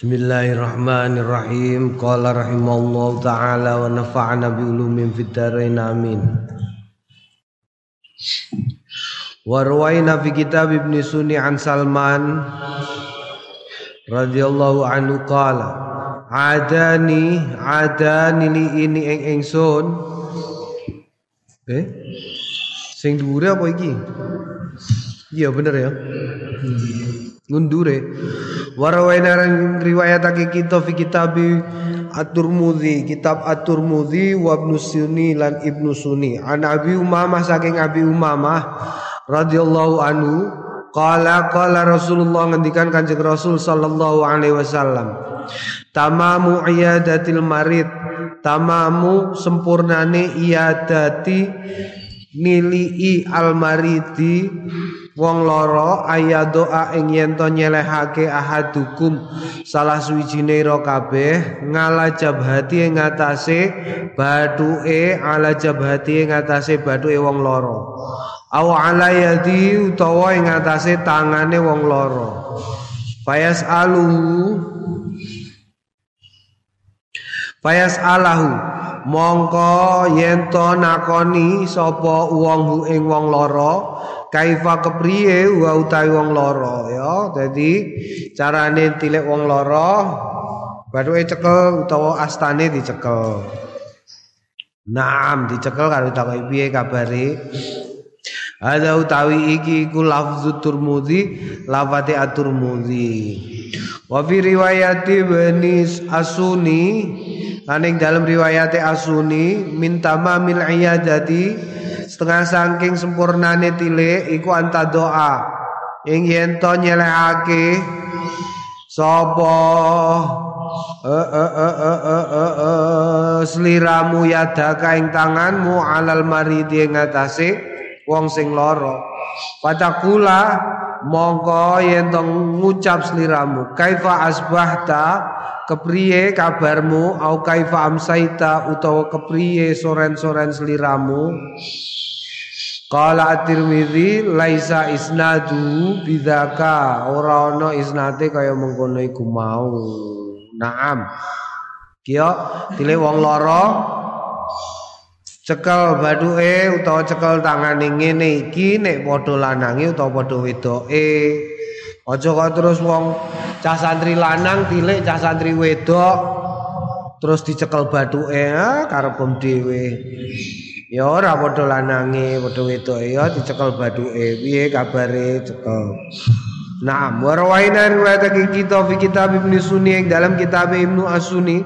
Bismillahirrahmanirrahim. Qala rahimallahu taala wa nafa'ana bi ulumin fid dharain amin. Wa ruwaina fi kitab Ibn Sunni an Salman radhiyallahu anhu qala adani adani li ini eng engsun eh sing dhuwure apa iki iya bener ya. Ngundure warawaina riwayatake kita fi kitab At-Turmudzi kitab At-Turmudzi wa Ibnu Sunni lan Ibnu Sunni. An Abi Umamah saking Abi Umamah radhiyallahu anhu qala qala Rasulullah ngendikan Kanjeng Rasul sallallahu alaihi wasallam tamamu iyadatil marid tamamu sempurnane iyadati nilii almaridi wong loro doa ing yen to nyelehake ahadukum salah suwijine ira kabeh ngala jabhati ing ngatasé bathuke ala jabhati ing ngatasé bathuke wong loro aw ala yadi utawa ing ngatasé tangane wong loro fayas alu fayas alahu mongko yen to nakoni sapa wong ing wong loro kaifa kepriye wa utawi wong loro ya. Dadi carane tilik wong loro bathuke cekel utawa astane dicekel. Naam dicekel karo takoki piye kabare? Ada utawi iki iku lafzu Turmudi At-Turmudi Wa fi riwayati Banis Asuni Aning dalam riwayat Asuni minta mamil iyadati setengah saking sempurnane tile iku anta doa. Ing yen to nyelehake sapa sliramu yadaka ing tanganmu alal maridi ing atase wong sing lara. Patakula mongko yen to ngucap sliramu kaifa asbahta kepriye kabarmu au kaifa amsaita utawa kepriye soren-soren seliramu Qala at-Tirmidzi laisa isnadu bidzaka ora ana isnate kaya mengkono iku mau. Naam. Kiyo dile wong loro cekel baduke utawa cekel tangane ngene iki nek padha lanange utawa padha wedoke. Aja kok terus wong cah santri lanang tilik cah santri wedok terus dicekel bathuke ah, karepem dhewe. Ya ora padha lanange, padha wedoke ya dicekel bathuke. Piye kabare cekel? Naam, wa rawaina riwayat kita fi kitab Ibnu Sunni yang dalam kitab Ibnu As-Sunni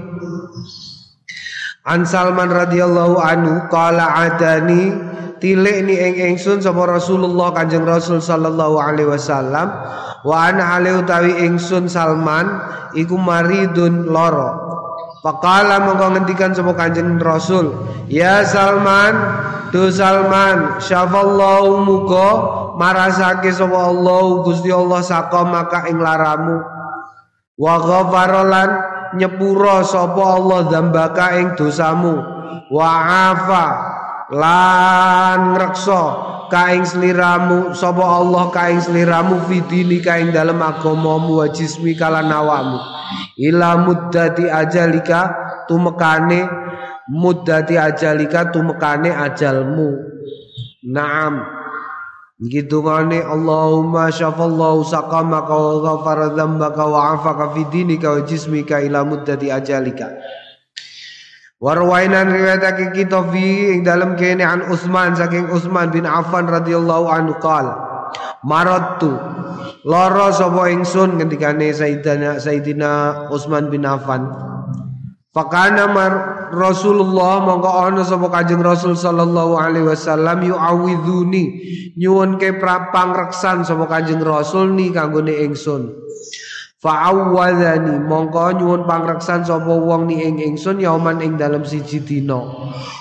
An Salman radhiyallahu anhu qala adani tilik ni ing ingsun sapa Rasulullah Kanjeng Rasul sallallahu alaihi wasallam wa ana ale utawi ingsun Salman iku maridun loro Pakala mongko ngendikan sapa Kanjeng Rasul, "Ya Salman, tu Salman, syafallahu muga marasake sapa Allah Gusti Allah saka maka ing laramu. Wa ghafarolan nyepura sapa Allah dzambaka ing dosamu. Wa afa lan ngreksa kaing sliramu sapa Allah kaing sliramu fidini kaing dalem agamamu wa jismi kalan awamu. Ila muddati ajalika tumekane muddati ajalika tumekane ajalmu. Naam. Gitu ngane Allahumma syafallahu saqamaka wa ghafara dzambaka wa afaka fi dinika wa jismika ila muddati ajalika Warwainan riwayatake kita fi ing dalam kene an Utsman saking Utsman bin Affan radhiyallahu anhu qala Maratu lara sapa ingsun ngendikane Sayyidina Sayyidina Utsman bin Affan. Fakana mar Rasulullah mongko ana sapa Kanjeng Rasul sallallahu alaihi wasallam yu'awidhuni nyuwun ke prapang reksan sapa Kanjeng Rasul ni kanggone ingsun Fa'awwadhani mongko nyuwun pangreksan sapa wong ni ing ingsun yauman ing dalam siji dina.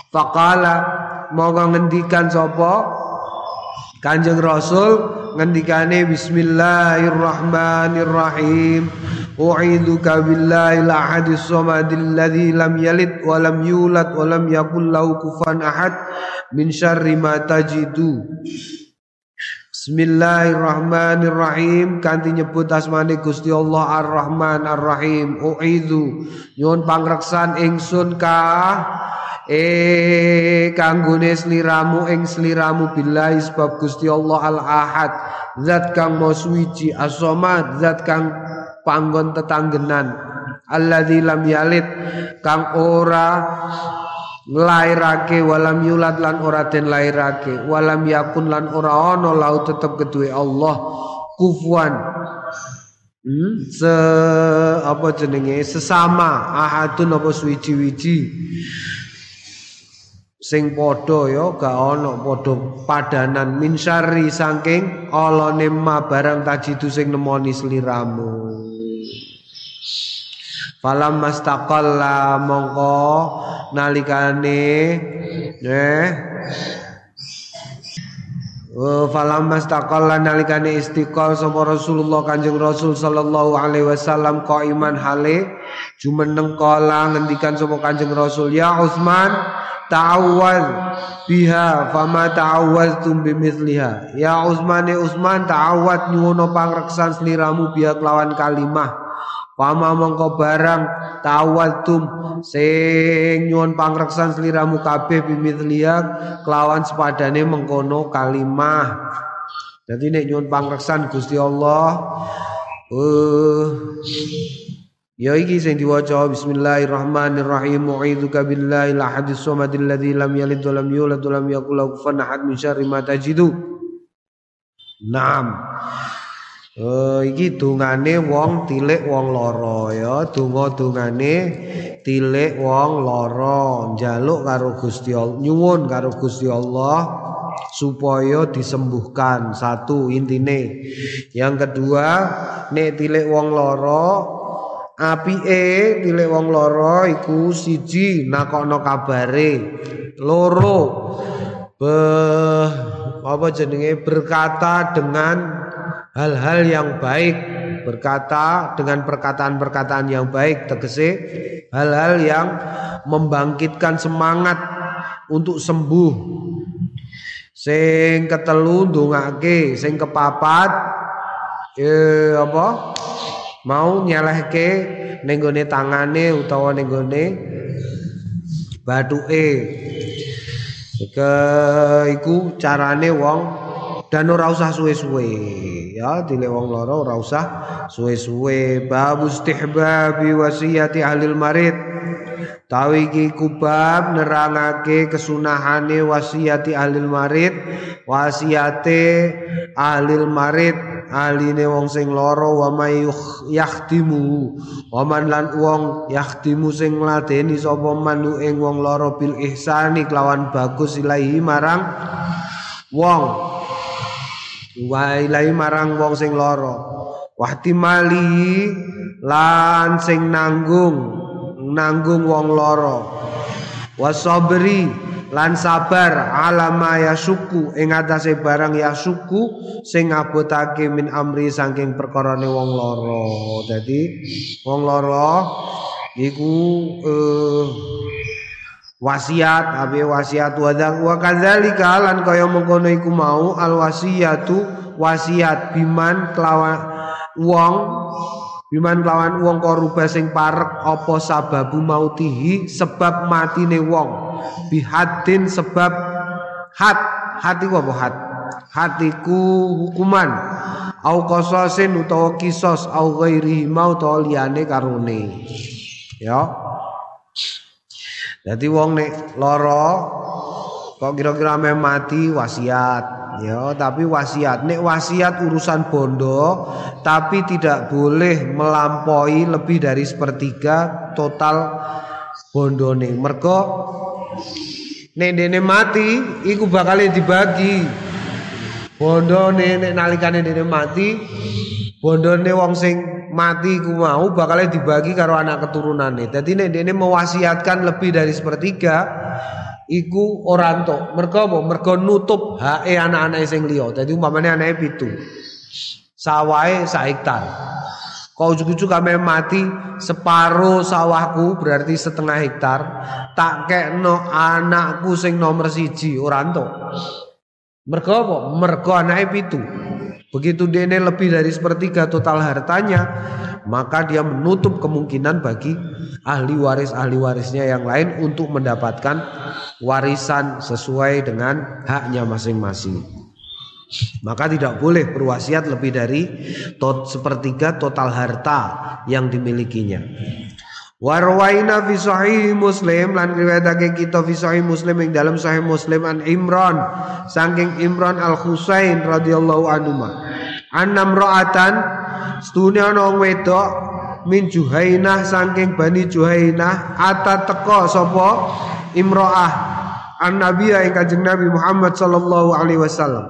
Faqala mongko ngendikan sapa Kanjeng Rasul ngendikane bismillahirrahmanirrahim. U'idzuka billahil ahadis samadil ladzi lam yalid wa lam yulad wa lam yakul lahu kufuwan ahad min syarri ma tajidu. Bismillahirrahmanirrahim. Kanthi nyebut asmane Gusti Allah Ar-Rahman Ar-Rahim. Uidzu. Nyuwun pangreksan ingsun ka eh kanggone sliramu ing sliramu billahi sebab Gusti Allah Al-Ahad. Zat kang mau suwiji as-samad zat kang panggon tetanggenan. Alladzi lam yalid. Kang ora nglairake walam yulad lan ora den lairake walam yakun lan ora ana lau tetep kedue Allah. Kufuan hmm? se apa jenenge? Sesama. Ahadun apa suwiji-wiji. Sing padha ya gak ana padha padanan. Min syarri saking alane ma barang tajidu sing nemoni sliramu Falam mastaqalla mongko nalikane eh falam mastaqalla nalikane istiqol sapa Rasulullah Kanjeng Rasul sallallahu alaihi wasallam qaiman hale jumeneng kala ngendikan sapa Kanjeng Rasul ya Utsman ta'awwaz biha fama ta'awwaztum bimithliha. Ya Utsman ya Utsman ta'awwad nyuwono pangreksan sliramu biha kelawan kalimah Pama mongko barang tawadum sing nyuwun pangreksan sliramu kabeh bimithliya kelawan sepadane mengkono kalimah. Jadi nek nyuwun pangreksan Gusti Allah uh, Ya iki sing diwaca Bismillahirrahmanirrahim Mu'idzuka billahi la hadis samadil ladzi lam yalid wa lam yulad wa lam yakul lahu kufuwan ahad min syarri ma tajidu. Naam. Oh, iki dungane wong tilik wong loro ya, donga-dungane tilik wong loro, njaluk karo Gusti Allah, nyuwun karo Gusti Allah supaya disembuhkan. Satu intine. Yang kedua, nek tilik wong loro apike tilik wong loro iku siji nakokno kabare. Loro Beh, apa jenenge berkata dengan hal-hal yang baik berkata dengan perkataan-perkataan yang baik tegese hal-hal yang membangkitkan semangat untuk sembuh. Sing ketelu ndongake sing kepapat eh apa? Mau nyelehke ning gone tangane utawa ning gone bathuke ke iku carane wong dan ora usah suwe-suwe. Ya dile wong loro ora usah suwe-suwe. Bab istihbabi wasiyati ahli marid. Tawi iki kubab nerangake kesunahane wasiati ahli marid wasiate ahli marid aline wong sing loro wa may yahtimu wa man lan wong yahtimu sing ngladeni sapa manu ing wong loro bil ihsani kelawan bagus ilahi marang wong wa ilahi marang wong sing lara. Wahtimali lan sing nanggung nanggung wong lara. Wasabri lan sabar alama ya suku ing atase barang ya suku sing ngabotake min amri saking perkarane wong lara. Dadi wong lara iku eh, wasiat abi wasiat wadang wa kadzalika lan kaya mengkono iku mau al wasiatu wasiat biman kelawan wong biman kelawan wong koruba sing parek apa sababu mautihi sebab matine wong. Bihadin sebab hat hati apa hat hatiku hukuman. Au qasasin utawa kisos au ghairihi mau utawa liyane karone. Ya jadi wong nek loro kok kira-kira me mati wasiat. Ya tapi wasiat. Nek wasiat urusan bondo tapi tidak boleh melampaui lebih dari sepertiga total bondone mergo nek dene mati iku bakal dibagi. Bondone nek nalikane dene mati bondone wong sing mati ku mau bakalnya dibagi karo anak keturunannya. Jadi nek dene mewasiatkan lebih dari sepertiga iku orang tok. Mergo apa? Mergo nutup hae anak-anak sing liya. Dadi umpamane anake pitu. Sawahe sak hektar. Kau ujuk-ujuk kame mati separuh sawahku berarti setengah hektar tak kekno anakku sing nomor siji orang tok. Mergo apa? Mergo anake pitu. Begitu dene lebih dari sepertiga total hartanya, maka dia menutup kemungkinan bagi ahli waris-ahli warisnya yang lain untuk mendapatkan warisan sesuai dengan haknya masing-masing. Maka tidak boleh berwasiat lebih dari tot sepertiga total harta yang dimilikinya. Warwaina fi Muslim lan riwayatake kita fi sahih Muslim ing dalam sahih Muslim an Imran saking Imran Al Husain radhiyallahu anhu Anam ro'atan stune ana wong wedok min Juhainah saking Bani Juhainah ata teko sapa Imro'ah an Nabi ing Kanjeng Nabi Muhammad sallallahu alaihi wasallam.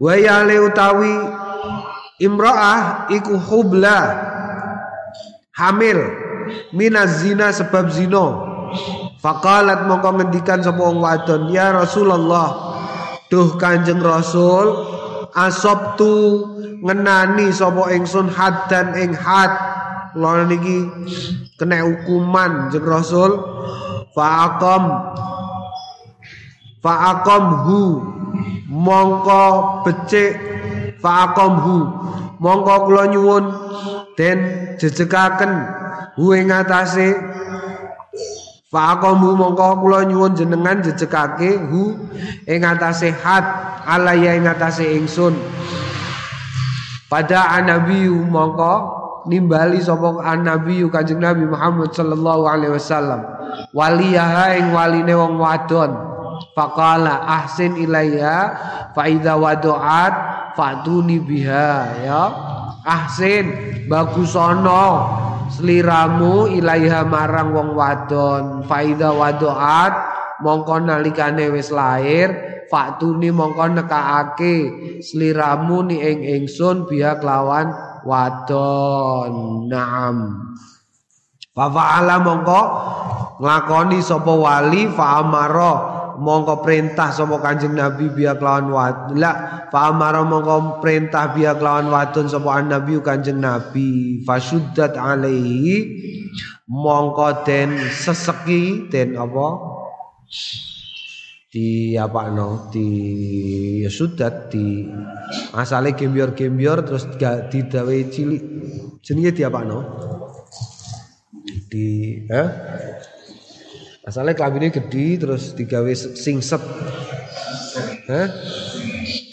Wa ya utawi Imro'ah iku hubla hamil minaz zina sebab zino faqalat mongko ngendikan sapa wong wadon ya Rasulullah duh Kanjeng Rasul asabtu ngenani sapa ingsun haddan ing had. Lha niki kena hukuman Jeng Rasul. Faqam hu. Mongko becik. Hu. Mongko kula nyuwun. Den jejekaken hu ing Faqamu mongko kula nyuwun jenengan jejekake hu ing atase hat alaya ing atase ingsun. Pada anabi mongko nimbali sapa anabi Kanjeng Nabi Muhammad sallallahu alaihi wasallam. Waliyaha ing waline wong wadon. Faqala ahsin ilayya fa idza wadu'at fatuni biha ya ahsin bagusono sliramu ilaiha marang wong wadon. Faida wadoat mongko nalikane wis lahir. Faktuni mongko nekaake. Sliramu ni ing ingsun biha kelawan wadon. Naam. Fa fa'ala mongko nglakoni sapa wali fa amara mongko perintah sapa Kanjeng Nabi biya kelawan wadon. La fa amara mongko perintah biya kelawan wadon sapa Nabi Kanjeng Nabi. Fasuddat alaihi mongko den seseki den apa? di apa no di ya sudah di asale gembior-gembior terus gak didawe cilik jenenge di apa no di eh Asalnya kelambine gede terus digawe singset. Hah?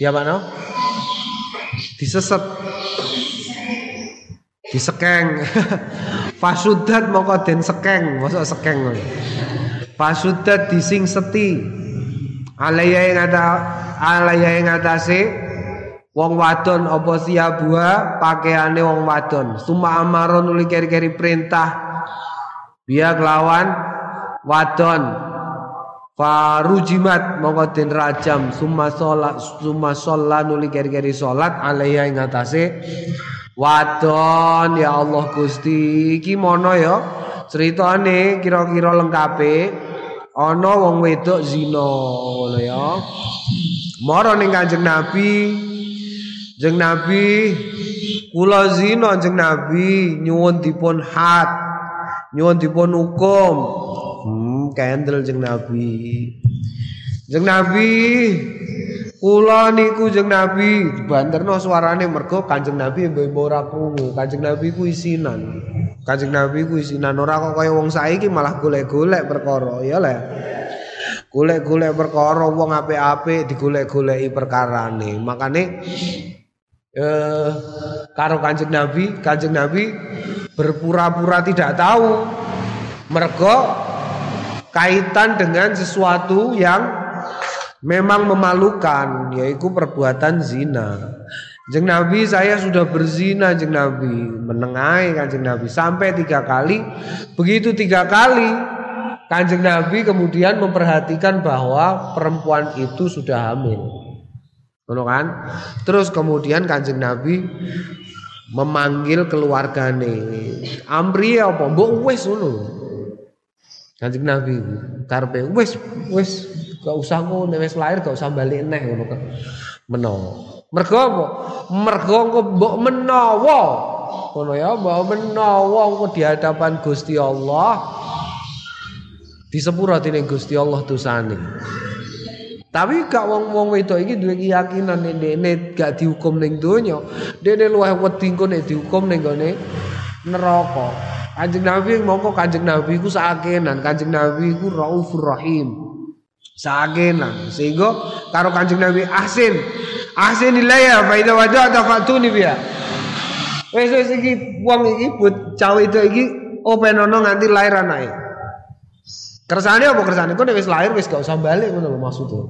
Dia mana? Diseset. Disekeng. Pasudat mongko den sekeng, mosok sekeng. Pasudat disingseti. Alaya ing ada alaya ing atase wong wadon apa siabua pakaiane wong wadon. Suma amaron nuli keri-keri perintah biar lawan wadon. Farujimat mongko den rajam. Summa salat summa shalla nuli keri-keri salat alaiha ing atase. Wadon ya Allah Gusti. Iki mono ya. Ceritane kira-kira lengkape. Ana wong wedok zina ngono ya. Mara ning Kanjeng Nabi. Jeng Nabi kula zina Jeng Nabi. Nyuwun dipun had. Nyuwun dipun hukum Hmm, kendel jeng Nabi. Jeng Nabi kula niku jeng Nabi dibanterno suarane mergo Kanjeng Nabi mbok ora krungu. Kanjeng Nabi ku isinan. Kanjeng Nabi ku isinan ora kok kaya wong saiki malah golek-golek perkara, ya le. Golek-golek perkara wong apik-apik digolek-goleki perkarane. Makane eh karo Kanjeng Nabi, Kanjeng Nabi berpura-pura tidak tahu. Mergo kaitan dengan sesuatu yang memang memalukan yaitu perbuatan zina. Jeng Nabi saya sudah berzina jeng Nabi. Menengahi kanjeng Nabi. Sampai tiga kali. Begitu tiga kali kanjeng Nabi kemudian memperhatikan bahwa perempuan itu sudah hamil. Benar kan? Terus kemudian kanjeng Nabi memanggil keluargane. Amri apa? Mbok wis ngono Kanjeng Nabi karpe wis wis gak usah ngono wis lahir gak usah balik neh ngono kan. Menawa. Mergo apa? Mergo mbok menawa. Ngono ya, mbok menawa di hadapan Gusti Allah disepura dening Gusti Allah dosane. Tapi gak wong-wong wedok iki duwe keyakinan nek dene gak dihukum ning donya, dene luwih wedi engko nek dihukum ning gone neraka. Kanjeng Nabi mongko Kanjeng Nabi ku sakenan, Kanjeng Nabi ku Raufur Rahim. Sakenan sehingga karo Kanjeng Nabi ahsin. Ahsin ilaya fa idza waja'ta fatuni biya. Wis wis iki wong iki but cawe itu iki openono nganti lair anake. Kersane apa kersane? Kok wis lahir wis gak usah balik ngono lho maksudnya.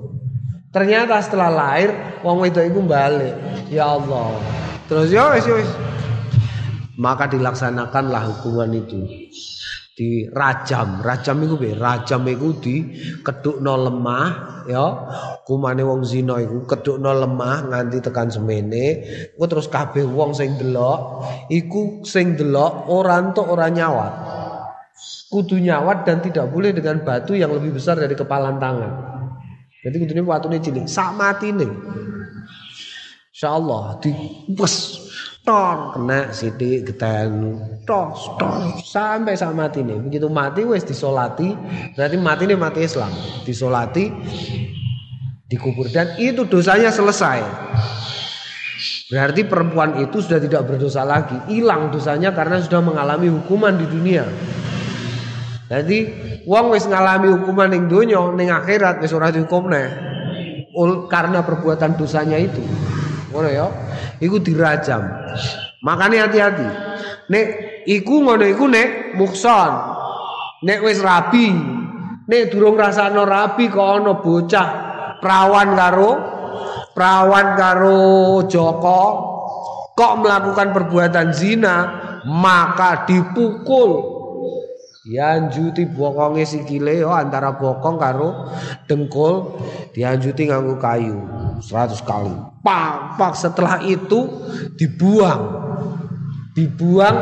Ternyata setelah lahir wong wedok iku balik. Ya Allah. Terus ya wis wis. Maka dilaksanakanlah hukuman itu. Di rajam, rajam iku piye? Rajam iku di kedukno lemah ya. Hukumane wong zina iku kedukno lemah nganti tekan semene. Ku terus kabeh wong sing delok iku sing delok ora entuk ora nyawat kudu nyawat dan tidak boleh dengan batu yang lebih besar dari kepalan tangan. Jadi kudunya ini cilik, sak mati nih. Insya Allah di bus tor kena sidik geten tos tos sampai sak mati nih. Begitu mati wes disolati, berarti mati nih mati Islam. Disolati, dikubur dan itu dosanya selesai. Berarti perempuan itu sudah tidak berdosa lagi, hilang dosanya karena sudah mengalami hukuman di dunia. Jadi wong wis ngalami hukuman ning donya, ning akhirat wis ora dihukumne. Karena perbuatan dosanya itu. Ngono ya. Iku dirajam. Makanya hati-hati. Nek iku ngono iku nek mukson. Nek wis rabi. Nek durung rasane rabi kok ana bocah perawan karo perawan karo Joko kok melakukan perbuatan zina maka dipukul dianjuti bokonge sikile yo antara bokong karo dengkul dianjuti nganggo kayu 100 kali pak setelah itu dibuang. Dibuang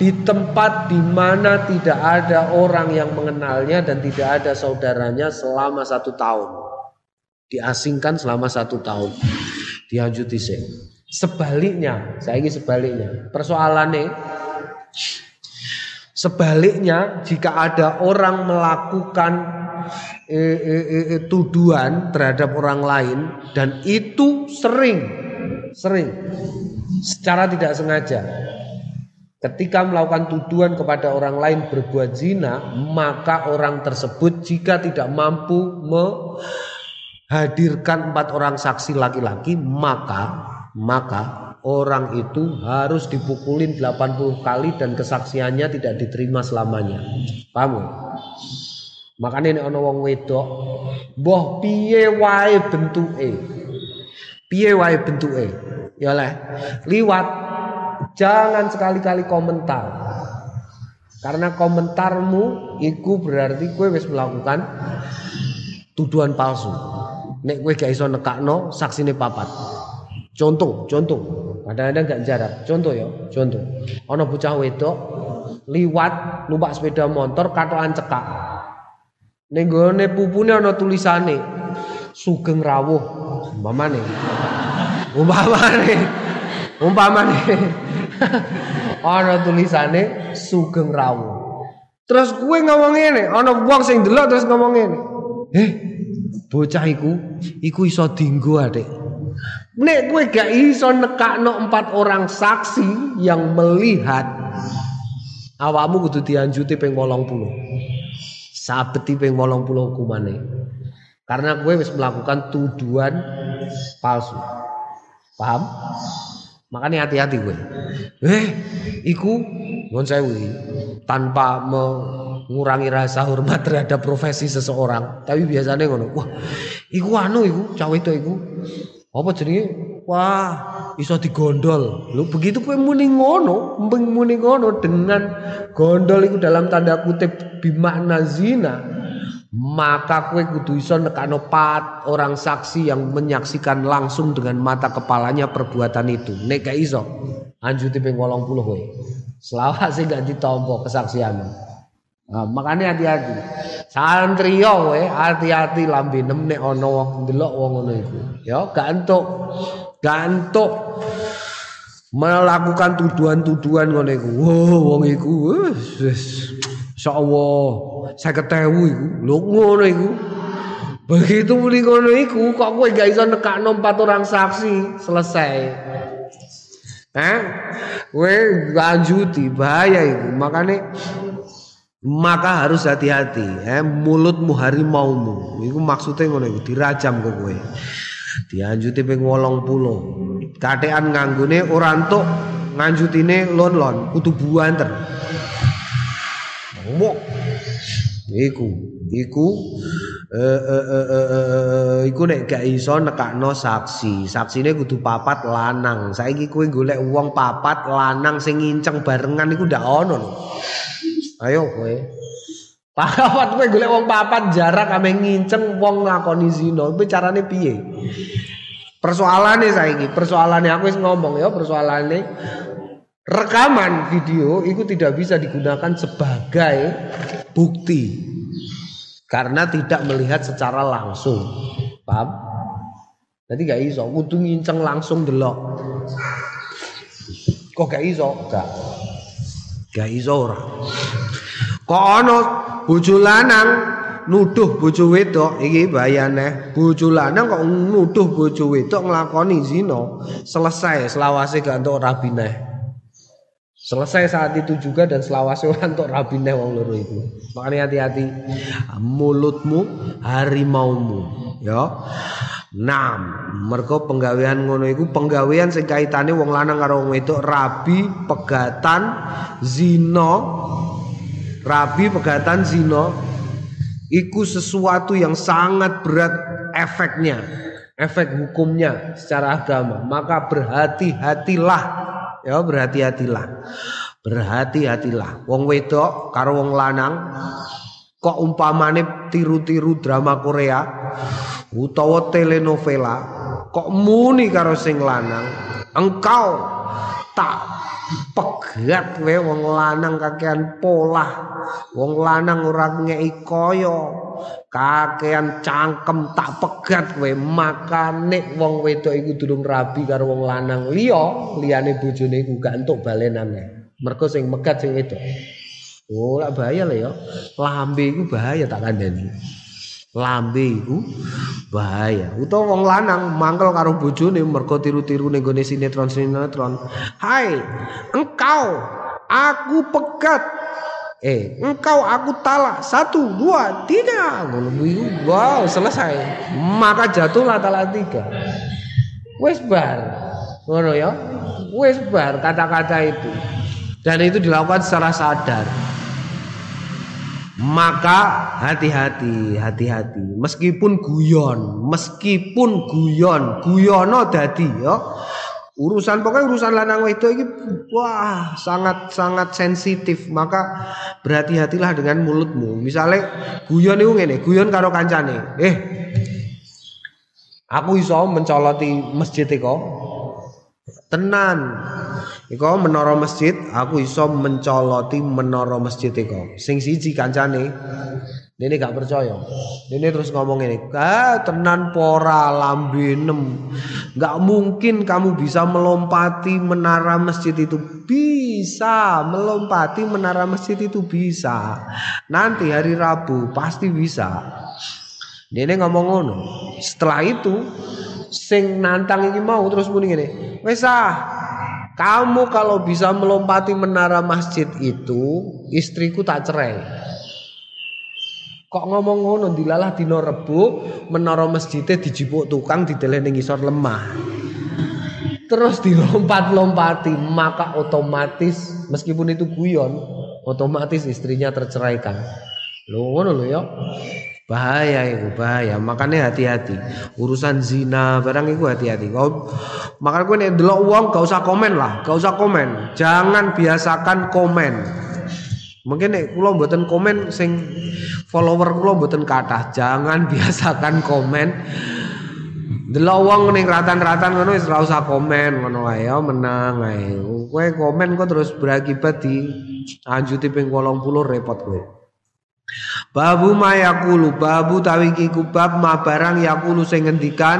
di tempat di mana tidak ada orang yang mengenalnya dan tidak ada saudaranya selama satu tahun. Diasingkan selama satu tahun. Dianjuti sih sebaliknya saya ini sebaliknya. Persoalannya Sebaliknya, jika ada orang melakukan eh, eh, eh, eh, tuduhan terhadap orang lain dan itu sering, sering, secara tidak sengaja, ketika melakukan tuduhan kepada orang lain berbuat zina, maka orang tersebut jika tidak mampu menghadirkan empat orang saksi laki-laki, maka maka orang itu harus dipukulin 80 kali dan kesaksiannya tidak diterima selamanya. Paham? Makanya ini ana wong wedok, boh piye wae bentuke. Piye wae bentuke. Ya leh, liwat jangan sekali-kali komentar. Karena komentarmu itu berarti kue wis melakukan tuduhan palsu. Nek kue gak iso nekakno saksine papat. Contoh, contoh. Kadang-kadang gak jarak. Contoh ya, contoh. Ono bocah wedok liwat numpak sepeda motor katokan cekak. Ning gone pupune ana tulisane Sugeng Rawuh. Umpamane. Umpamane. Umpamane. ana tulisane Sugeng Rawuh. Terus kue ngomong ngene, ana wong sing delok terus ngomong ngene. Eh, bocah iku iku iso dinggo Adik. Nek gue gak iso nekakno empat orang saksi yang melihat awakmu kudu dianjuti ping 80. Sabeti ping 80 hukumane. Karena gue wis melakukan tuduhan palsu. Paham? Makanya hati-hati gue. Eh, iku non sewu tanpa mengurangi rasa hormat terhadap profesi seseorang. Tapi biasanya ngono. Wah, iku anu iku, cawe itu iku apa jenenge wah iso digondol lu begitu kowe muni ngono muni ngono dengan gondol itu dalam tanda kutip bimakna zina maka kue kudu iso nekano pat orang saksi yang menyaksikan langsung dengan mata kepalanya perbuatan itu nek gak iso anjuti ping 80 kowe selawat sih gak ditompo kesaksianmu Nah, makanya hati-hati. Santri yo hati-hati lambinem nek ana wong ndelok wong ngono iku. Ya gak entuk. Gak entuk melakukan tuduhan-tuduhan ngono iku. Wow, wong iku wis insyaallah 50.000 iku. Lho ngono iku. Begitu muni ngono iku kok kowe gak iso nekakno empat orang saksi, selesai. Eh? Kowe lanjuti bahaya itu. Makanya maka harus hati-hati eh mulutmu harimaumu iku maksudnya ngono iku dirajam ke kowe dianjuti ping 80 katekan nganggone ora entuk nganjutine lon-lon kudu buanter Wok. Iku, iku eh eh eh eh, eh iku nek gak iso nekakno saksi. Saksine kudu papat lanang. Saiki kowe golek wong papat lanang sing nginceng barengan iku ndak ono lho. Ayo kowe. Papat kowe golek wong papat jarak ame nginceng wong ngakoni zina. Kuwi carane piye? Persoalane saiki, persoalane aku wis ngomong ya, persoalane rekaman video itu tidak bisa digunakan sebagai bukti. Karena tidak melihat secara langsung. Paham? Jadi gak iso kudu nginceng langsung delok. Kok gak iso? Gak. Gak iso ora kok ono bojo lanang? Nuduh bojo wedok. Iki bayane bojo lanang kok nuduh bojo wedok nglakoni zina? Selesai selawase gak entuk rabineh Selesai saat itu juga dan selawase orang untuk rabineh wong loro itu. Makanya hati-hati. Mulutmu harimaumu, ya. Nam, mergo penggawean ngono iku penggawean sing kaitane wong lanang karo wong wedok rabi, pegatan, zina. Rabi, pegatan, zina iku sesuatu yang sangat berat efeknya, efek hukumnya secara agama. Maka berhati-hatilah ya berhati-hatilah berhati-hatilah wong wedok karo wong lanang kok umpamane tiru-tiru drama Korea utawa telenovela kok muni karo sing lanang engkau tak pegat we wong lanang kakean pola wong lanang ora ngeki kaya. Kakean cangkem tak pegat kowe makane wong wedok iku durung rabi karo wong lanang. Liya liyane bojone iku gak entuk balenane mergo sing megat sing wedok. Oh lak bahaya lho ya. Lambe iku bahaya tak kandhani lambe iku bahaya. Utawa wong lanang mangkel karo bojone mergo tiru-tiru ning gone sinetron sinetron hai engkau aku pegat. Eh engkau aku talak. Satu dua tiga. Wow selesai. Maka jatuhlah talak tiga. Wes bar. Ngono ya? Wes bar kata-kata itu. Dan itu dilakukan secara sadar maka hati-hati, hati-hati. Meskipun guyon, meskipun guyon, guyono dadi ya. Urusan pokoknya urusan lanang itu ini wah sangat sangat sensitif maka berhati-hatilah dengan mulutmu. Misalnya guyon itu ngene, guyon karo kancane. Eh, aku iso mencoloti masjid iko. Tenan. Iko menara masjid, aku iso mencoloti menara masjid iko. Sing siji kancane. Dene gak percaya. Dene terus ngomong ini, "Ah, tenan pora lambinem. Gak mungkin kamu bisa melompati menara masjid itu." Bisa, melompati menara masjid itu bisa. Nanti hari Rabu pasti bisa. Dene ngomong ngono. Setelah itu sing nantang ini mau terus muni ngene. Wes ah, kamu kalau bisa melompati menara masjid itu, istriku tak cerai. Kok ngomong ngono dilalah dino Rebo, menara masjidnya dijipuk tukang dideleh ning isor lemah. Terus dilompat-lompati, maka otomatis meskipun itu guyon, otomatis istrinya terceraikan. Lho ngono lho ya. Bahaya itu, bahaya. Makanya hati-hati. Urusan zina barang itu hati-hati. Kau makanya gue nih delok uang gak usah komen lah, gak usah komen. Jangan biasakan komen. Mungkin nih kulo buatan komen sing follower kulo buatan kata. Jangan biasakan komen. Delok uang nih ratan-ratan ngono wis ora usah komen ngono ae ya menang ae. Kowe komen kok terus berakibat di anjuti ping 80 repot kowe. Babu mayakulu babu tawiki kubab ma barang yakulu sing ngendikan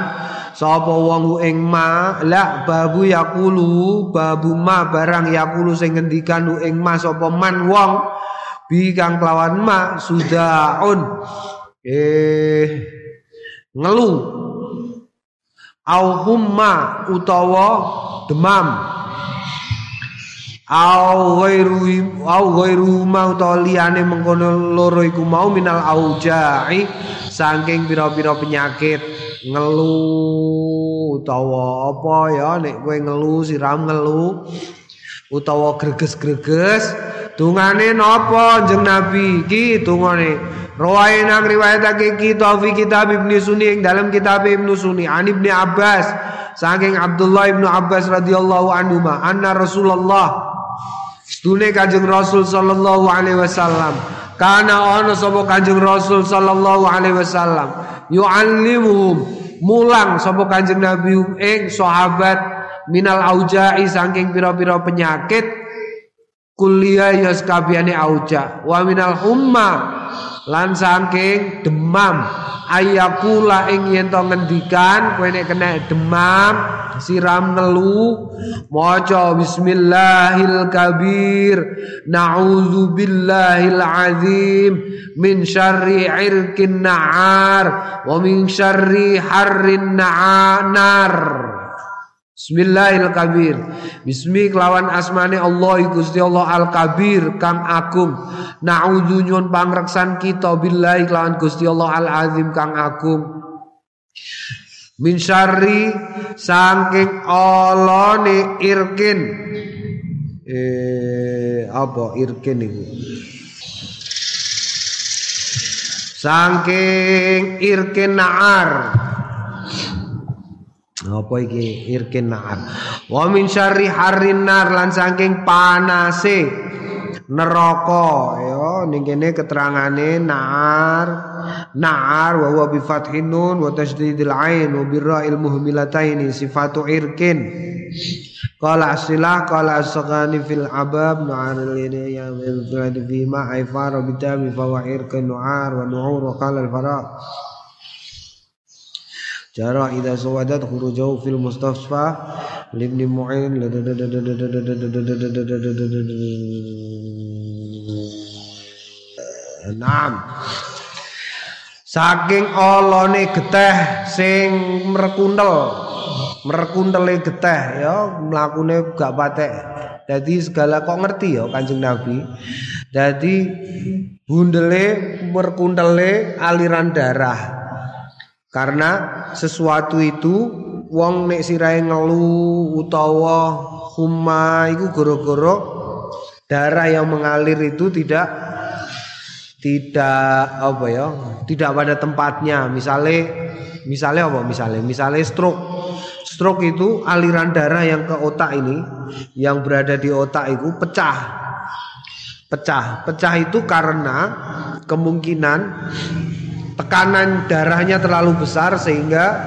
sapa wong ing ma la babu yakulu babu ma barang yakulu sing ngendikan ing ma sapa man wong bi kang kelawan ma sudaun. Eh ngelu. Au humma utawa demam au ghairu au ghairu ma utawa liyane mengkono loro iku mau minal auja'i saking pira-pira penyakit. Ngelu utawa apa ya nek kowe ngelu siram ngelu utawa greges-greges tungane napa jeneng Nabi? Iki tungane nang riwayatake kita fi kitab Ibnu Sunni ing dalam kitab Ibnu Sunni an Ibnu Abbas saking Abdullah Ibnu Abbas radhiyallahu anhu ma anna Rasulullah Stune Kanjeng Rasul sallallahu alaihi wasallam. Kana ana sapa Kanjeng Rasul sallallahu alaihi wasallam? Yu'allimuhum. Mulang sapa Kanjeng Nabi ing sahabat minal auja'i saking pira-pira penyakit kuliah ya sekabiane auja. Wa minal humma. Lan saking demam. Ayakula ing yen to ngendikan kowe nek kena demam siram ngelu. Maca bismillahil kabir. Na'udzu billahil azim. Min syarri irkin na'ar. Wa min syarri harrin na'anar Bismillahirrahmanirrahim. Bismi kelawan asmane Allah Gusti Allah Al Kabir kang agung. Nauzu nyuwun pangreksan kita billahi kelawan Gusti Allah Al Azim kang agung. Min syarri saking olone irkin. Eh apa irkin iku? Saking irkin naar. Apa iki? Irkin nar. Wa min syarri harrin nar lan saking panase neraka. Ya ning kene keterangane nar nar wa huwa bi fathin nun wa tasydidil ain wa birra'il muhmilataini sifatu irkin. Qala asilah qala asghani fil abab nu'aril ya bil fi ma aifar bi tabi fa wa irkin nu'ar wa nu'ur qala al fara' Jara idza sawadat khurujahu fil mustasfa libni mu'in Naam Saking olone geteh sing merekundel merekundele geteh ya mlakune gak patek Jadi segala kok ngerti ya Kanjeng Nabi. Jadi bundele merkundele aliran darah. Karena sesuatu itu wong nek sirahe ngelu utawa huma iku goro-goro darah yang mengalir itu tidak tidak apa ya tidak pada tempatnya. Misalnya misalnya apa? Misalnya misalnya stroke. Stroke itu aliran darah yang ke otak ini yang berada di otak itu pecah. Pecah. Pecah itu karena kemungkinan tekanan darahnya terlalu besar sehingga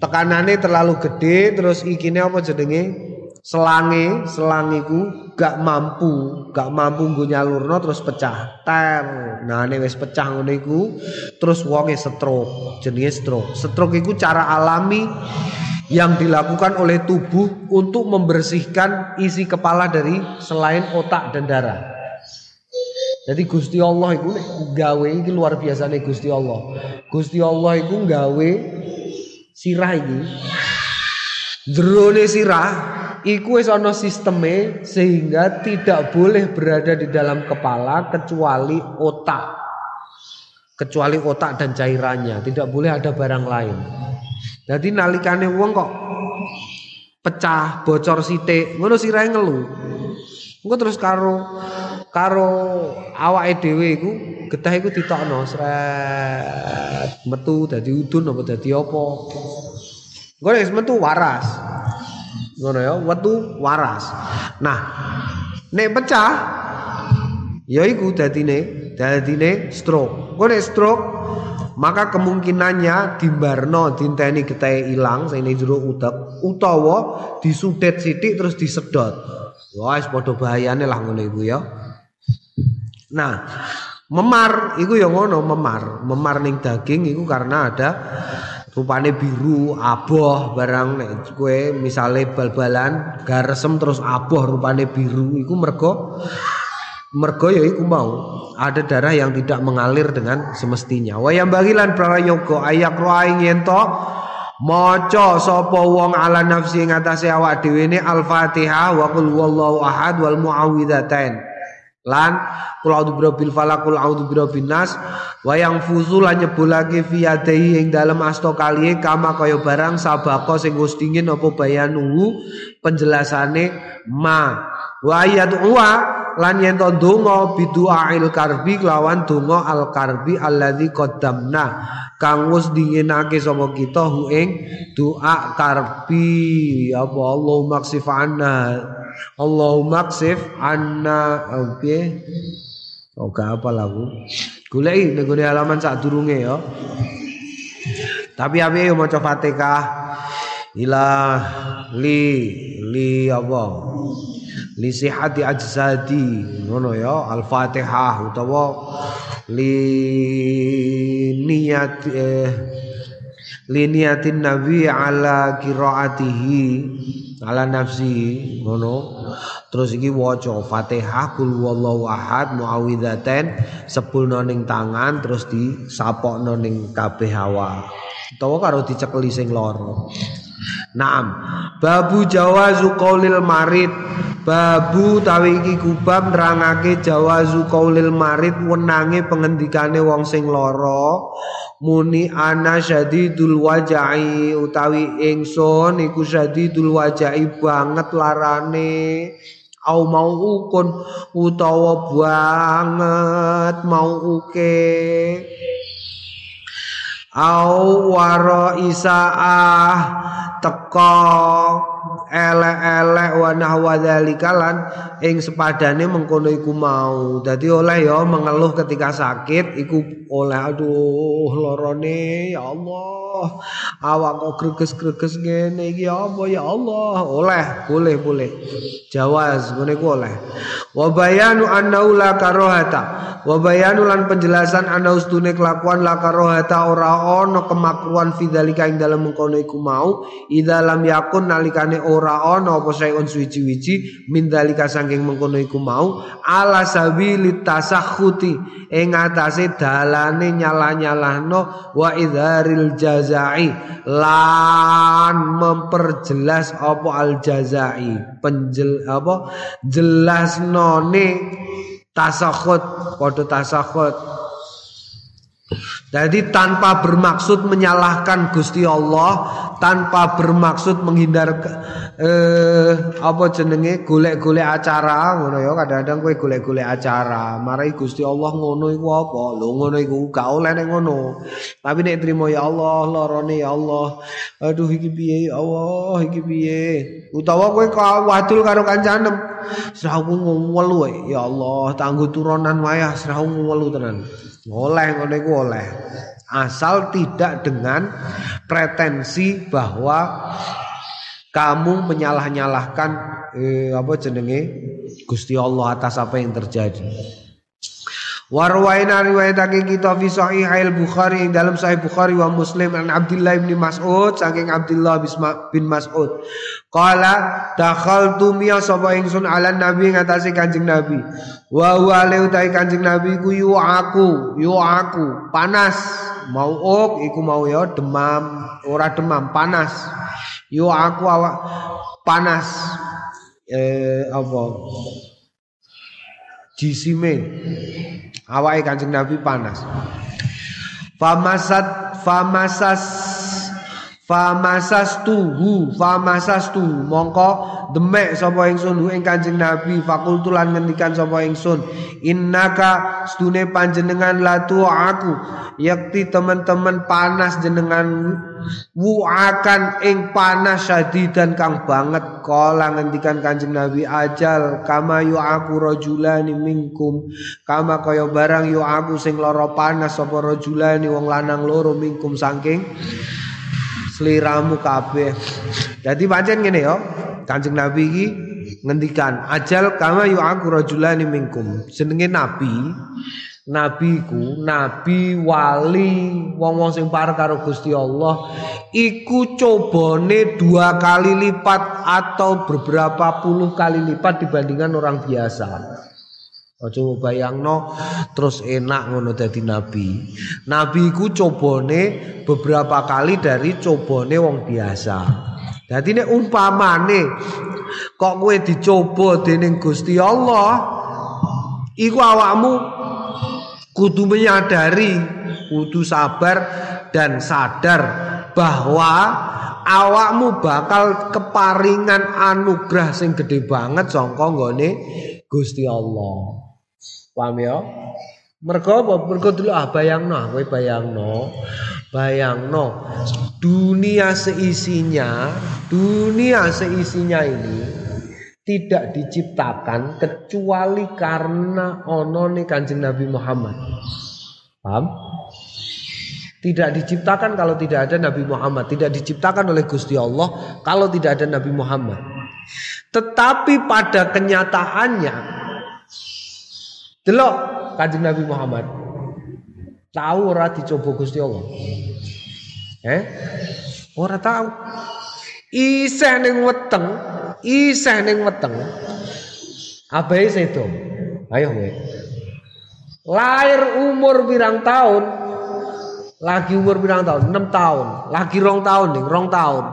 tekanannya terlalu gede terus ikine apa jenenge? Selange selangiku gak mampu gak mampu nggo nyalurno terus pecah. Ter nah ini wis pecah ngono terus wonge stroke jenenge stroke. Stroke iku cara alami yang dilakukan oleh tubuh untuk membersihkan isi kepala dari selain otak dan darah jadi Gusti Allah itu gawe iki luar biasa nih Gusti Allah. Gusti Allah itu gawe sirah iki. Jerone sirah iku wis ana sehingga tidak boleh berada di dalam kepala kecuali otak. Kecuali otak dan cairannya, tidak boleh ada barang lain. Jadi nalikane wong kok pecah, bocor sithik, ngono sirahe ngelu. Engko terus karo karo awake dhewe iku getah iku ditokno sret metu dadi udun apa dadi apa. Engko nek metu waras. Ngono ya wetu waras. Nah nek pecah ya iku dadine dadine stroke. Engko stroke maka kemungkinannya dimbarno dinteni getahe ilang sing jero utek utawa disudet sithik terus disedot. Wah padha bahayane lah ngono iku ya Nah, memar iku ya ngono, memar. Memar ning daging iku karena ada rupane biru, aboh barang nek kowe misale bal-balan garesem terus aboh rupane biru iku mergo mergo ya iku mau. Ada darah yang tidak mengalir dengan semestinya. Wayang bagilan prayoga ayak roaing yento maca sapa wong ala nafsi ing atase awak dhewe ne al-Fatihah wa qul huwallahu ahad wal muawwidzatain lan kul a'udzu birabbil falaq kul a'udzu nas wa yang fuzu lan nyebulake fi yadai ing dalem asta kaliye kama kaya barang sabako sing wis dingin apa bayanu penjelasane ma. Wa wa lan yen to donga bidu'ail karbi kelawan donga al karbi alladzi qaddamna kang wis dinginake sapa kita hu ing doa karbi. Apa Allahumma ksif anna Allahumma ksif anna. Oke oh gak apa lagu goleki ning halaman sak durunge ya tapi api yo maca Fatihah? Ila li li apa? Li sihati ajsadi ngono ya al-Fatihah utawa li niat eh, li niatin nabi ala qiraatihi ala nafsi ngono. Terus iki waca Fatihah kul wallahu ahad muawwidzatain sepulno ning tangan terus disapokno ning kabeh awak. Utawa karo dicekeli sing loro Naam. Babu jawazu qaulil marid. Babu tawi iki kubab nerangake jawazu qaulil marid wenange pengendikane wong sing lara. Muni ana syadidul wajai utawi ingsun iku syadidul wajai banget larane. Au mau ukun utawa banget mau uke. Au waro isaah teko elek-elek wa nahwa dzalika lan ing sepadane mengkono iku mau. Dadi oleh ya mengeluh ketika sakit iku oleh aduh lorone ya Allah. Awak kok greges-greges ngene iki ya apa ya Allah. Oleh, boleh boleh. Jawaz ngene ku oleh. Wa bayanu karohata. Wa lan penjelasan ana ustune kelakuan la karohata ora ana kemakruan fidzalika ing dalem mengkono iku mau idza lam yakun nalikane ora ana apa sayun suwi-wiji min dalika saking mengkono iku mau ala sabili tasakhuti ing atase dalane nyalah-nyalahno wa idharil jazai lan memperjelas apa al jazai penjel apa jelasnone tasakhut padha tasakhut jadi tanpa bermaksud menyalahkan Gusti Allah, tanpa bermaksud menghindar eh apa jenenge golek-golek acara ngono ya kadang-kadang kowe golek-golek acara, marai Gusti Allah ngono iku apa? Lho ngono iku gak oleh nek ngono. Tapi nek trimo ya Allah, lorone ya Allah. Aduh iki piye ya Allah, iki piye? Utawa kowe wadul karo kancanem. Serahu ngwelu ya Allah, tangguh turunan wayah serahu ngwelu tenan. Oleh iku oleh. Asal tidak dengan pretensi bahwa kamu menyalah-nyalahkan eh, apa jenenge Gusti Allah atas apa yang terjadi. Warwaina riwayatake kita fi sahih Bukhari dalam sahih Bukhari wa Muslim an Abdullah bin Mas'ud saking Abdullah bin Mas'ud. Qala dakhaltu miya sapa ingsun ala nabi ngatasi Kanjeng Nabi. Wa huwa utai Kanjeng Nabi ku yu aku yu aku panas. Mau ok iku mau ya demam ora demam panas. Yu aku awak panas. Eh apa? Jisime awake Kanjeng Nabi panas. Famasat famasas famasas tuhu famasas tu mongko demek sapa ingsun ing Kanjeng Nabi fakultulan ngendikan sapa ingsun. Innaka stune panjenengan latu aku yakti teman-teman panas jenengan wuakan ing panas dan kang banget. Kala ngendikan Kanjeng Nabi ajal kama yu aku rajulani minkum. Kama kaya barang yu aku sing lara panas sapa rajulani wong lanang loro minkum saking sliramu kabeh. Dadi pancen ngene ya. Kanjeng Nabi iki ngendikan, "Ajal kama yu aku rajulani minkum." Jenenge nabi, nabiku, nabi wali wong-wong sing parek karo Gusti Allah iku cobone dua kali lipat atau beberapa puluh kali lipat dibandingkan orang biasa. Aja bayangno terus enak ngono dadi nabi. Nabi iku cobone beberapa kali dari cobone wong biasa. Dadi nek umpamane kok kowe dicoba dening Gusti Allah, iku awakmu kudu menyadari, kudu sabar dan sadar bahwa awakmu bakal keparingan anugerah sing gede banget sangka nggone Gusti Allah. Paham ya? Mergo apa? Mergo dulu ah bayangno, kowe bayangno. Bayangno dunia seisinya, dunia seisinya ini tidak diciptakan kecuali karena ono nih Kanjeng Nabi Muhammad. Paham? Tidak diciptakan kalau tidak ada Nabi Muhammad, tidak diciptakan oleh Gusti Allah kalau tidak ada Nabi Muhammad. Tetapi pada kenyataannya Delok Kanjeng Nabi Muhammad. Tahu ora dicoba Gusti Allah? Eh? Ora tahu. Isih ning weteng, isih ning weteng. Abai sedo. Ayo kowe. Lahir umur pirang tahun? Lagi umur pirang tahun? 6 tahun. Lagi rong tahun nih, rong tahun.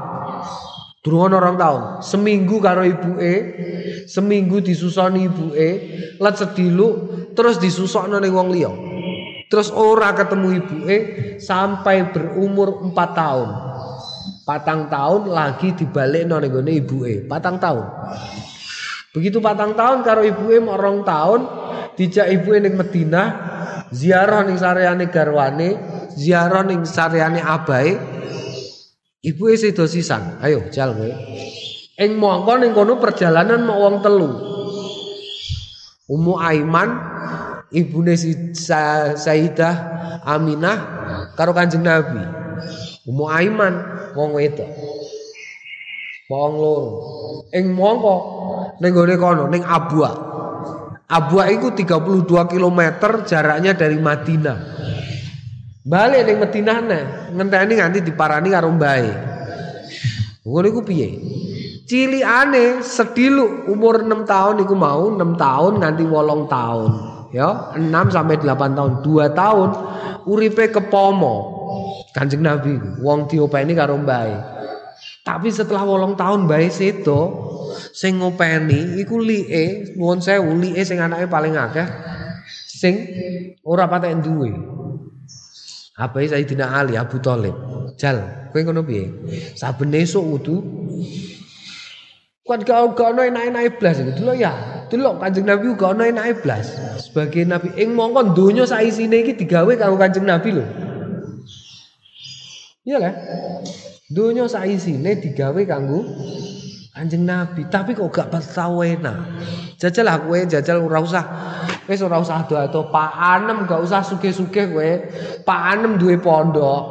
Durung orang tahun. Seminggu karo ibuke, seminggu disusoni ibuke, let sedilu terus disusokno ning wong liya. Terus ora ketemu ibuke sampai berumur 4 tahun. Patang tahun lagi dibalik ning gone ibuke, patang tahun. Begitu patang tahun karo ibuke mau rong tahun, dijak ibuke ning Madinah, ziarah ning sareane garwane, ziarah ning sareane abahe, Ibu isi dosisan. Ayo jal kowe. Ing mongko ning kono perjalanan mau wong telu. Ummu Aiman ibune si Sayyidah Aminah karo Kanjeng Nabi. Ummu Aiman wong wedok. Wong loro. Ing mongko ning gone kono ning Abwa. Abwa iku 32 km jaraknya dari Madinah. Balik ning Madinah ngenteni nganti diparani karo mbae. Ngono iku piye? Cilikane sedilu umur 6 tahun iku mau 6 tahun nganti 8 tahun. Ya, 6 sampai 8 tahun, 2 tahun uripe kepomo. Kanjeng Nabi wong diopeni karo mbae. Tapi setelah wolong tahun bae sedo sing ngopeni iku like nuwun sewu like sing anake paling akeh sing ora patek duwe. Apa Sayyidina Ali Abu Thalib. Jal, kowe ngono piye? Saben esuk wudu Kan gak ono enak-enak blas iki. Delok ya, delok Kanjeng Nabi gak ono enak blas. Sebagai nabi ing mongko donya saisine iki digawe karo Kanjeng Nabi lho. Iya lah. Donya saisine digawe kanggo Kanjeng Nabi, tapi kok gak tau. Jajal lah kowe, jajal ora usah. Wis ora usah ado-ado Pak Anem gak usah sugih-sugih kowe. Pak Anem duwe pondok.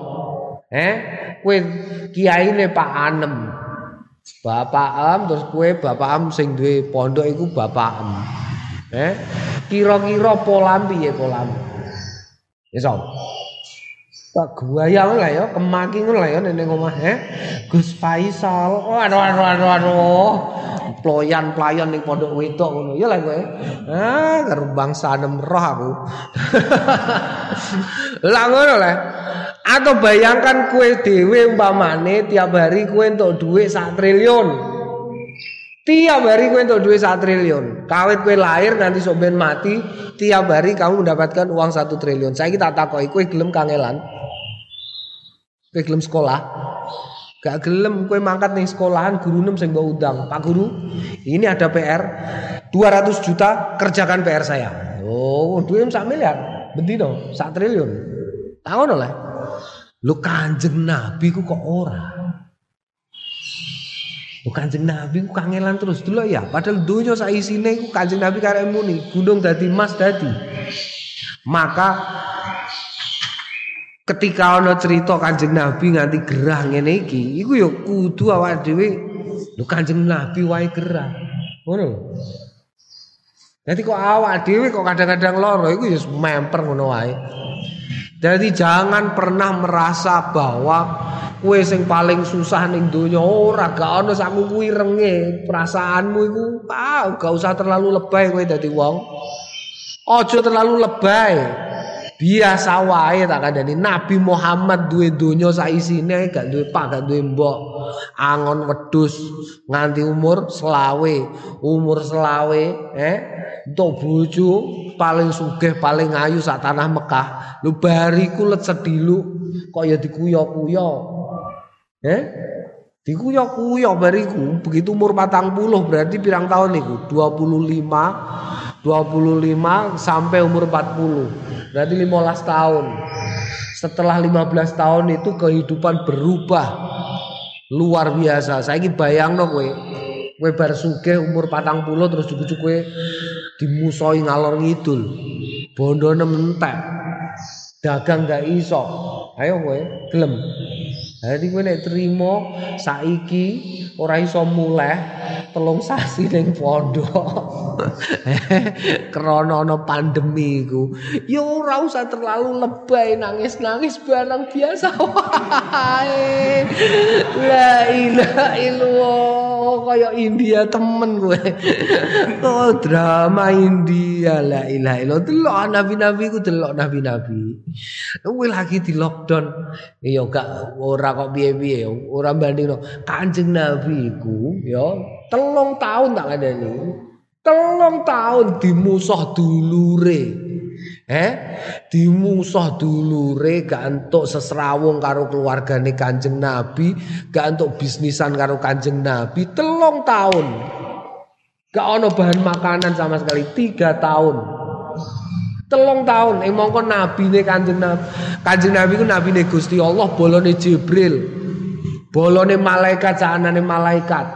Eh, kowe kiyaine Pak Anem. Bapak Am terus kowe Bapak Am sing duwe pondok iku Bapak Am. Eh, kira-kira polam piye polam? Ya Tak yang lah ya, kemaki lah ya nenek omah eh. Gus Faisal. Oh aduh aduh aduh aduh. Ployan pelayan ning pondok wedok ngono. Ya lah kowe. Ah, karo bangsa nem roh aku. lah ngono lah. Atau bayangkan kue dewe umpamane tiap hari kue untuk duit sak triliun. Tiap hari kue untuk duit sak triliun. Kawit kue lahir nanti sok ben mati, tiap hari kamu mendapatkan uang satu triliun. Saya kita takoi kue gelem kangelan. Kowe gelem sekolah? Gak gelem kowe mangkat nih sekolahan guru nem sing mbok undang. Pak guru, ini ada PR 200 juta kerjakan PR saya. Oh, duit sak miliar. Bendino, sak triliun. Tahu lah. Lu kanjeng Nabi ku kok ora. Lu kanjeng Nabi ku kangelan terus dulu ya. Padahal dunia sak isine ku kanjeng Nabi karek muni, gunung dadi emas dadi. Maka ketika ana cerita Kanjeng Nabi nganti gerah ngene iki iku ya kudu awak dhewe lho Kanjeng Nabi wae gerah. Ngono. Jadi kok awak dhewe kok kadang-kadang loro iku ya memper ngono wae. Jadi jangan pernah merasa bahwa kue sing paling susah ning donya ora gak ana sakmu kuwi renge perasaanmu iku ah gak usah terlalu lebay kowe dadi wong. Ojo terlalu lebay. Biasa wae tak kandhani Nabi Muhammad duwe donya saisine gak duwe pak gak duwe mbok. Angon wedhus nganti umur selawe, umur selawe eh untuk bojo paling sugih paling ayu sak tanah Mekah. Lu bariku let sedilu kok ya dikuyo-kuyo. Eh? Dikuyo-kuyo bariku begitu umur patang puluh berarti pirang tahun niku 25 25 sampai umur 40 berarti 15 tahun. Setelah 15 tahun itu kehidupan berubah. Luar biasa. Saya ini bayang no kue bar umur patang puluh terus cukup kue dimusoi ngalor ngidul. Bondo mentek dagang gak iso. Ayo kue gelem jadi gue nek terima saiki ora iso mulai telung sasi ning pondok. Krana ana pandemi iku. Ya ora usah terlalu lebay nangis-nangis barang biasa wae. La ilaha illallah kaya India temen gue. Oh drama India la ilaha illallah. Delok nabi-nabi ku delok nabi-nabi. Kowe lagi di lockdown. Ya gak ora kok piye-piye ora bandingno Kanjeng Nabi iku ya telung tahun tak kandhani telung tahun dimusuh dulure. Eh dimusuh dulure gak entuk sesrawung karo keluargane Kanjeng Nabi gak entuk bisnisan karo Kanjeng Nabi telung tahun. Gak ono bahan makanan sama sekali tiga tahun telung tahun ing mongko nabi ne kanjeng nabi. Kanjeng nabi ku nabi ne gusti Allah bolone jibril bolone malaikat saanane malaikat.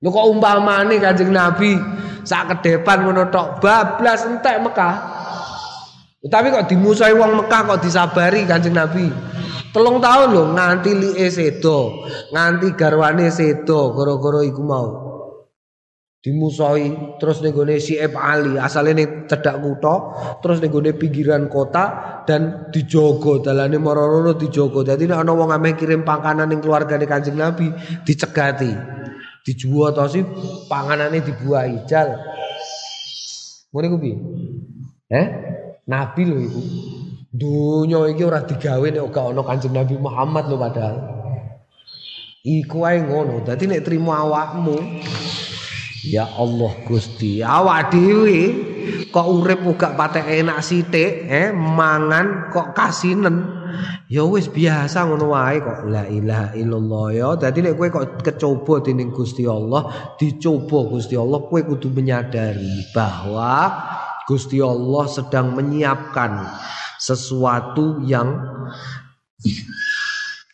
Lu kok umpamane kanjeng nabi sak kedepan ngono tok bablas entek Mekah. Tapi kok dimusuhi wong Mekah kok disabari kanjeng nabi? Telung tahun lho nganti liye sedo nganti garwane sedo gara-gara iku mau dimusuhi terus ning gone Syib Ali asale ning cedhak kutha terus ning gone pinggiran kota dan dijogo dalane marorono dijogo. Dadi nek ana wong ameh kirim pakanan ning keluargane Kanjeng Nabi dicegati dijuwa to sih panganane dibuahi. Jal. Ngene ku piye? Eh nabi lho iku. Dunya iki ora digawe nek ora ana Kanjeng Nabi Muhammad lho padahal. Iku ngono. Dadi nek trimo awakmu Ya Allah Gusti, awak dhewe kok urip uga patek enak sithik, eh mangan kok kasinen. Ya wis biasa ngono wae kok. La ilaha illallah ya. Dadi nek kowe kok kecoba dening Gusti Allah, dicoba Gusti Allah, kowe kudu menyadari bahwa Gusti Allah sedang menyiapkan sesuatu yang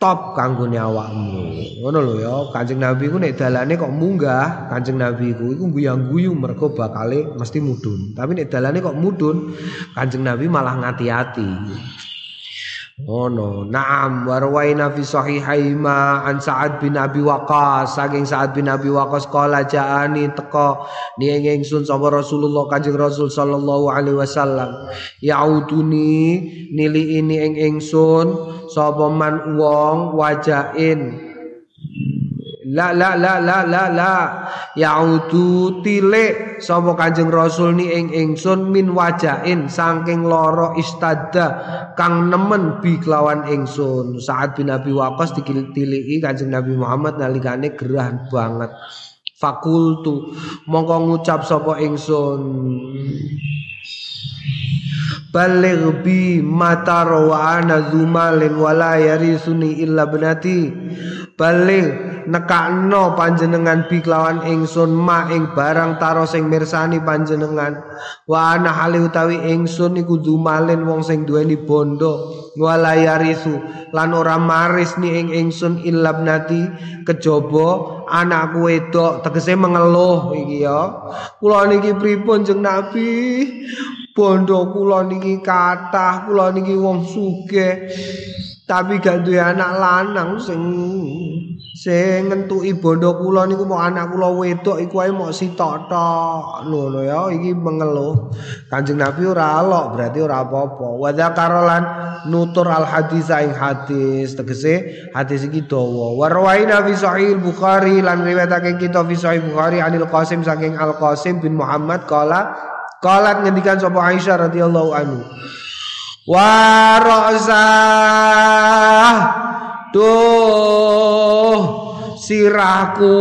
top kanggo awakmu. Ngono lho ya, Kanjeng Nabi ku nek dalane kok munggah, Kanjeng Nabi ku iku guyang-guyu mergo bakale mesti mudun. Tapi nek dalane kok mudun, Kanjeng Nabi malah ngati-ati. Oh no, naam warwaina fi sahihaima an Sa'ad bin Abi Waqqas. Saking Sa'ad bin Abi Waqqas kala jaani teko ni ingsun sapa Rasulullah Kanjeng Rasul sallallahu alaihi wasallam. Yauduni nili ini ing ingsun sapa man wong wajain La la la la la la. Yaudu tilik sapa Kanjeng Rasul ni ing ingsun min wajain saking loro istada kang nemen bi kelawan ingsun. Saat bin Abi Waqqas ditiliki Kanjeng Nabi Muhammad nalikane gerah banget. Fakultu mongko ngucap sapa ingsun. Baligh bi mata wa ana zumalin wala yarisuni illa benati Baligh nekakno panjenengan bi kelawan ingsun ma ing barang taro sing mirsani panjenengan. Wa ana hale utawi ingsun iku dumalin wong sing duweni bondo wala yarisu lan ora maris ni ing ingsun ilabnati kejaba anakku wedok tegese mengeluh iki ya. Kula niki pripun jeng nabi? Bondo kula niki kathah kula niki wong sugih tapi gak duwe anak lanang sing sing ngentuki bondo kula niku mau anak kula wedok iku ae mau sitok tok ngono ya iki mengeluh. Kanjeng Nabi ora alok berarti ora apa-apa. Wa dzakarolan nutur al hadis ing hadis tegese hadis iki dawa. Wa rawaina sahih Bukhari lan riwayatake kita fi sahih Bukhari anil Qasim saking Al Qasim bin Muhammad kala Qalat ngendikan sapa Aisyah radhiyallahu anhu. Wa ra'sah Duh sirahku.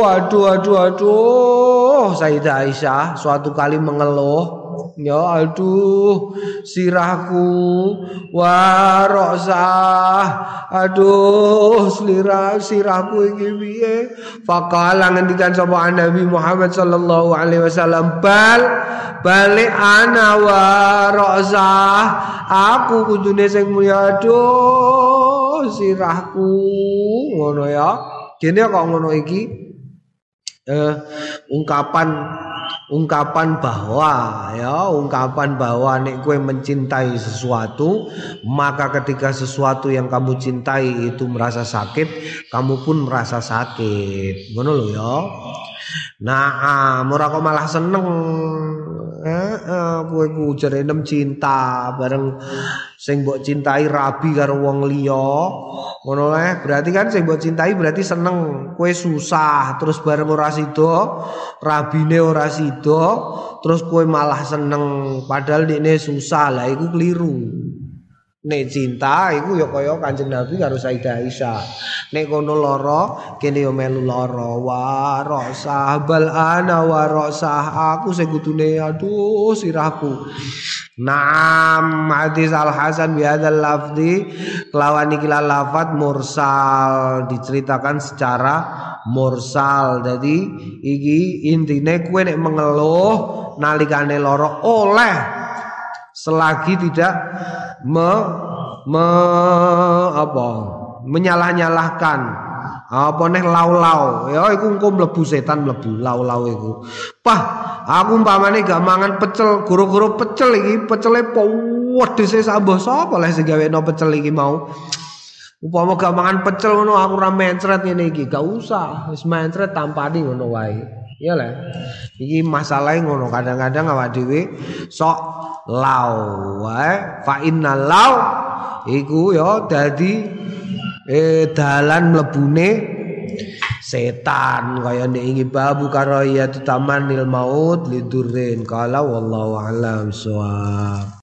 Aduh aduh aduh. Sayyidah Aisyah suatu kali mengeluh Ya aduh sirahku warosah aduh selira sirahku iki piye? Faqala ngendikan sapa Nabi Muhammad sallallahu alaihi wasallam bal balik ana warosah aku kudune sing mulia aduh sirahku. Ngono ya. Kene kok ngono iki? Eh, ungkapan ungkapan bahwa ya ungkapan bahwa nek kue mencintai sesuatu maka ketika sesuatu yang kamu cintai itu merasa sakit kamu pun merasa sakit. Ngono lho ya. Nah ora kok malah seneng eh, eh kowe ku nem cinta bareng sing mbok cintai rabi karo wong liya. Ngono eh berarti kan sing mbok cintai berarti seneng. Kowe susah terus bareng ora sida rabine ora sida terus kowe malah seneng. Padahal dekne susah lah iku keliru Nek cinta iku ya kaya Kanjeng Nabi karo Sayyidah Aisyah. Nek kono lara, kene yo melu lara. Wa bal ana wa aku sing kudune aduh sirahku. Naam hadis Al Hasan bi hadzal lafzi kelawan iki lafat mursal diceritakan secara mursal. Jadi iki intine kue nek mengeluh nalikane lara oleh selagi tidak me, me apa? Menyalah-nyalahkan. Apa neh lau-lau? Ya iku engko mlebu setan mlebu lau-lau iku. Pah aku umpamane gak mangan pecel guru-guru pecel iki pecele wedhese sambah sapa leh sing gawe no pecel iki mau? Upama gak mangan pecel ngono aku ora mencret ngene iki. Gak usah wis mencret tampani ngono wae Iya lah. Iki masalah ngono kadang-kadang awak dhewe sok lau wae fa innal lau iku ya dadi eh dalan mlebune setan. Kaya nek ingi babu karo ya tamanil maut lidurin kala wallahu alam suwa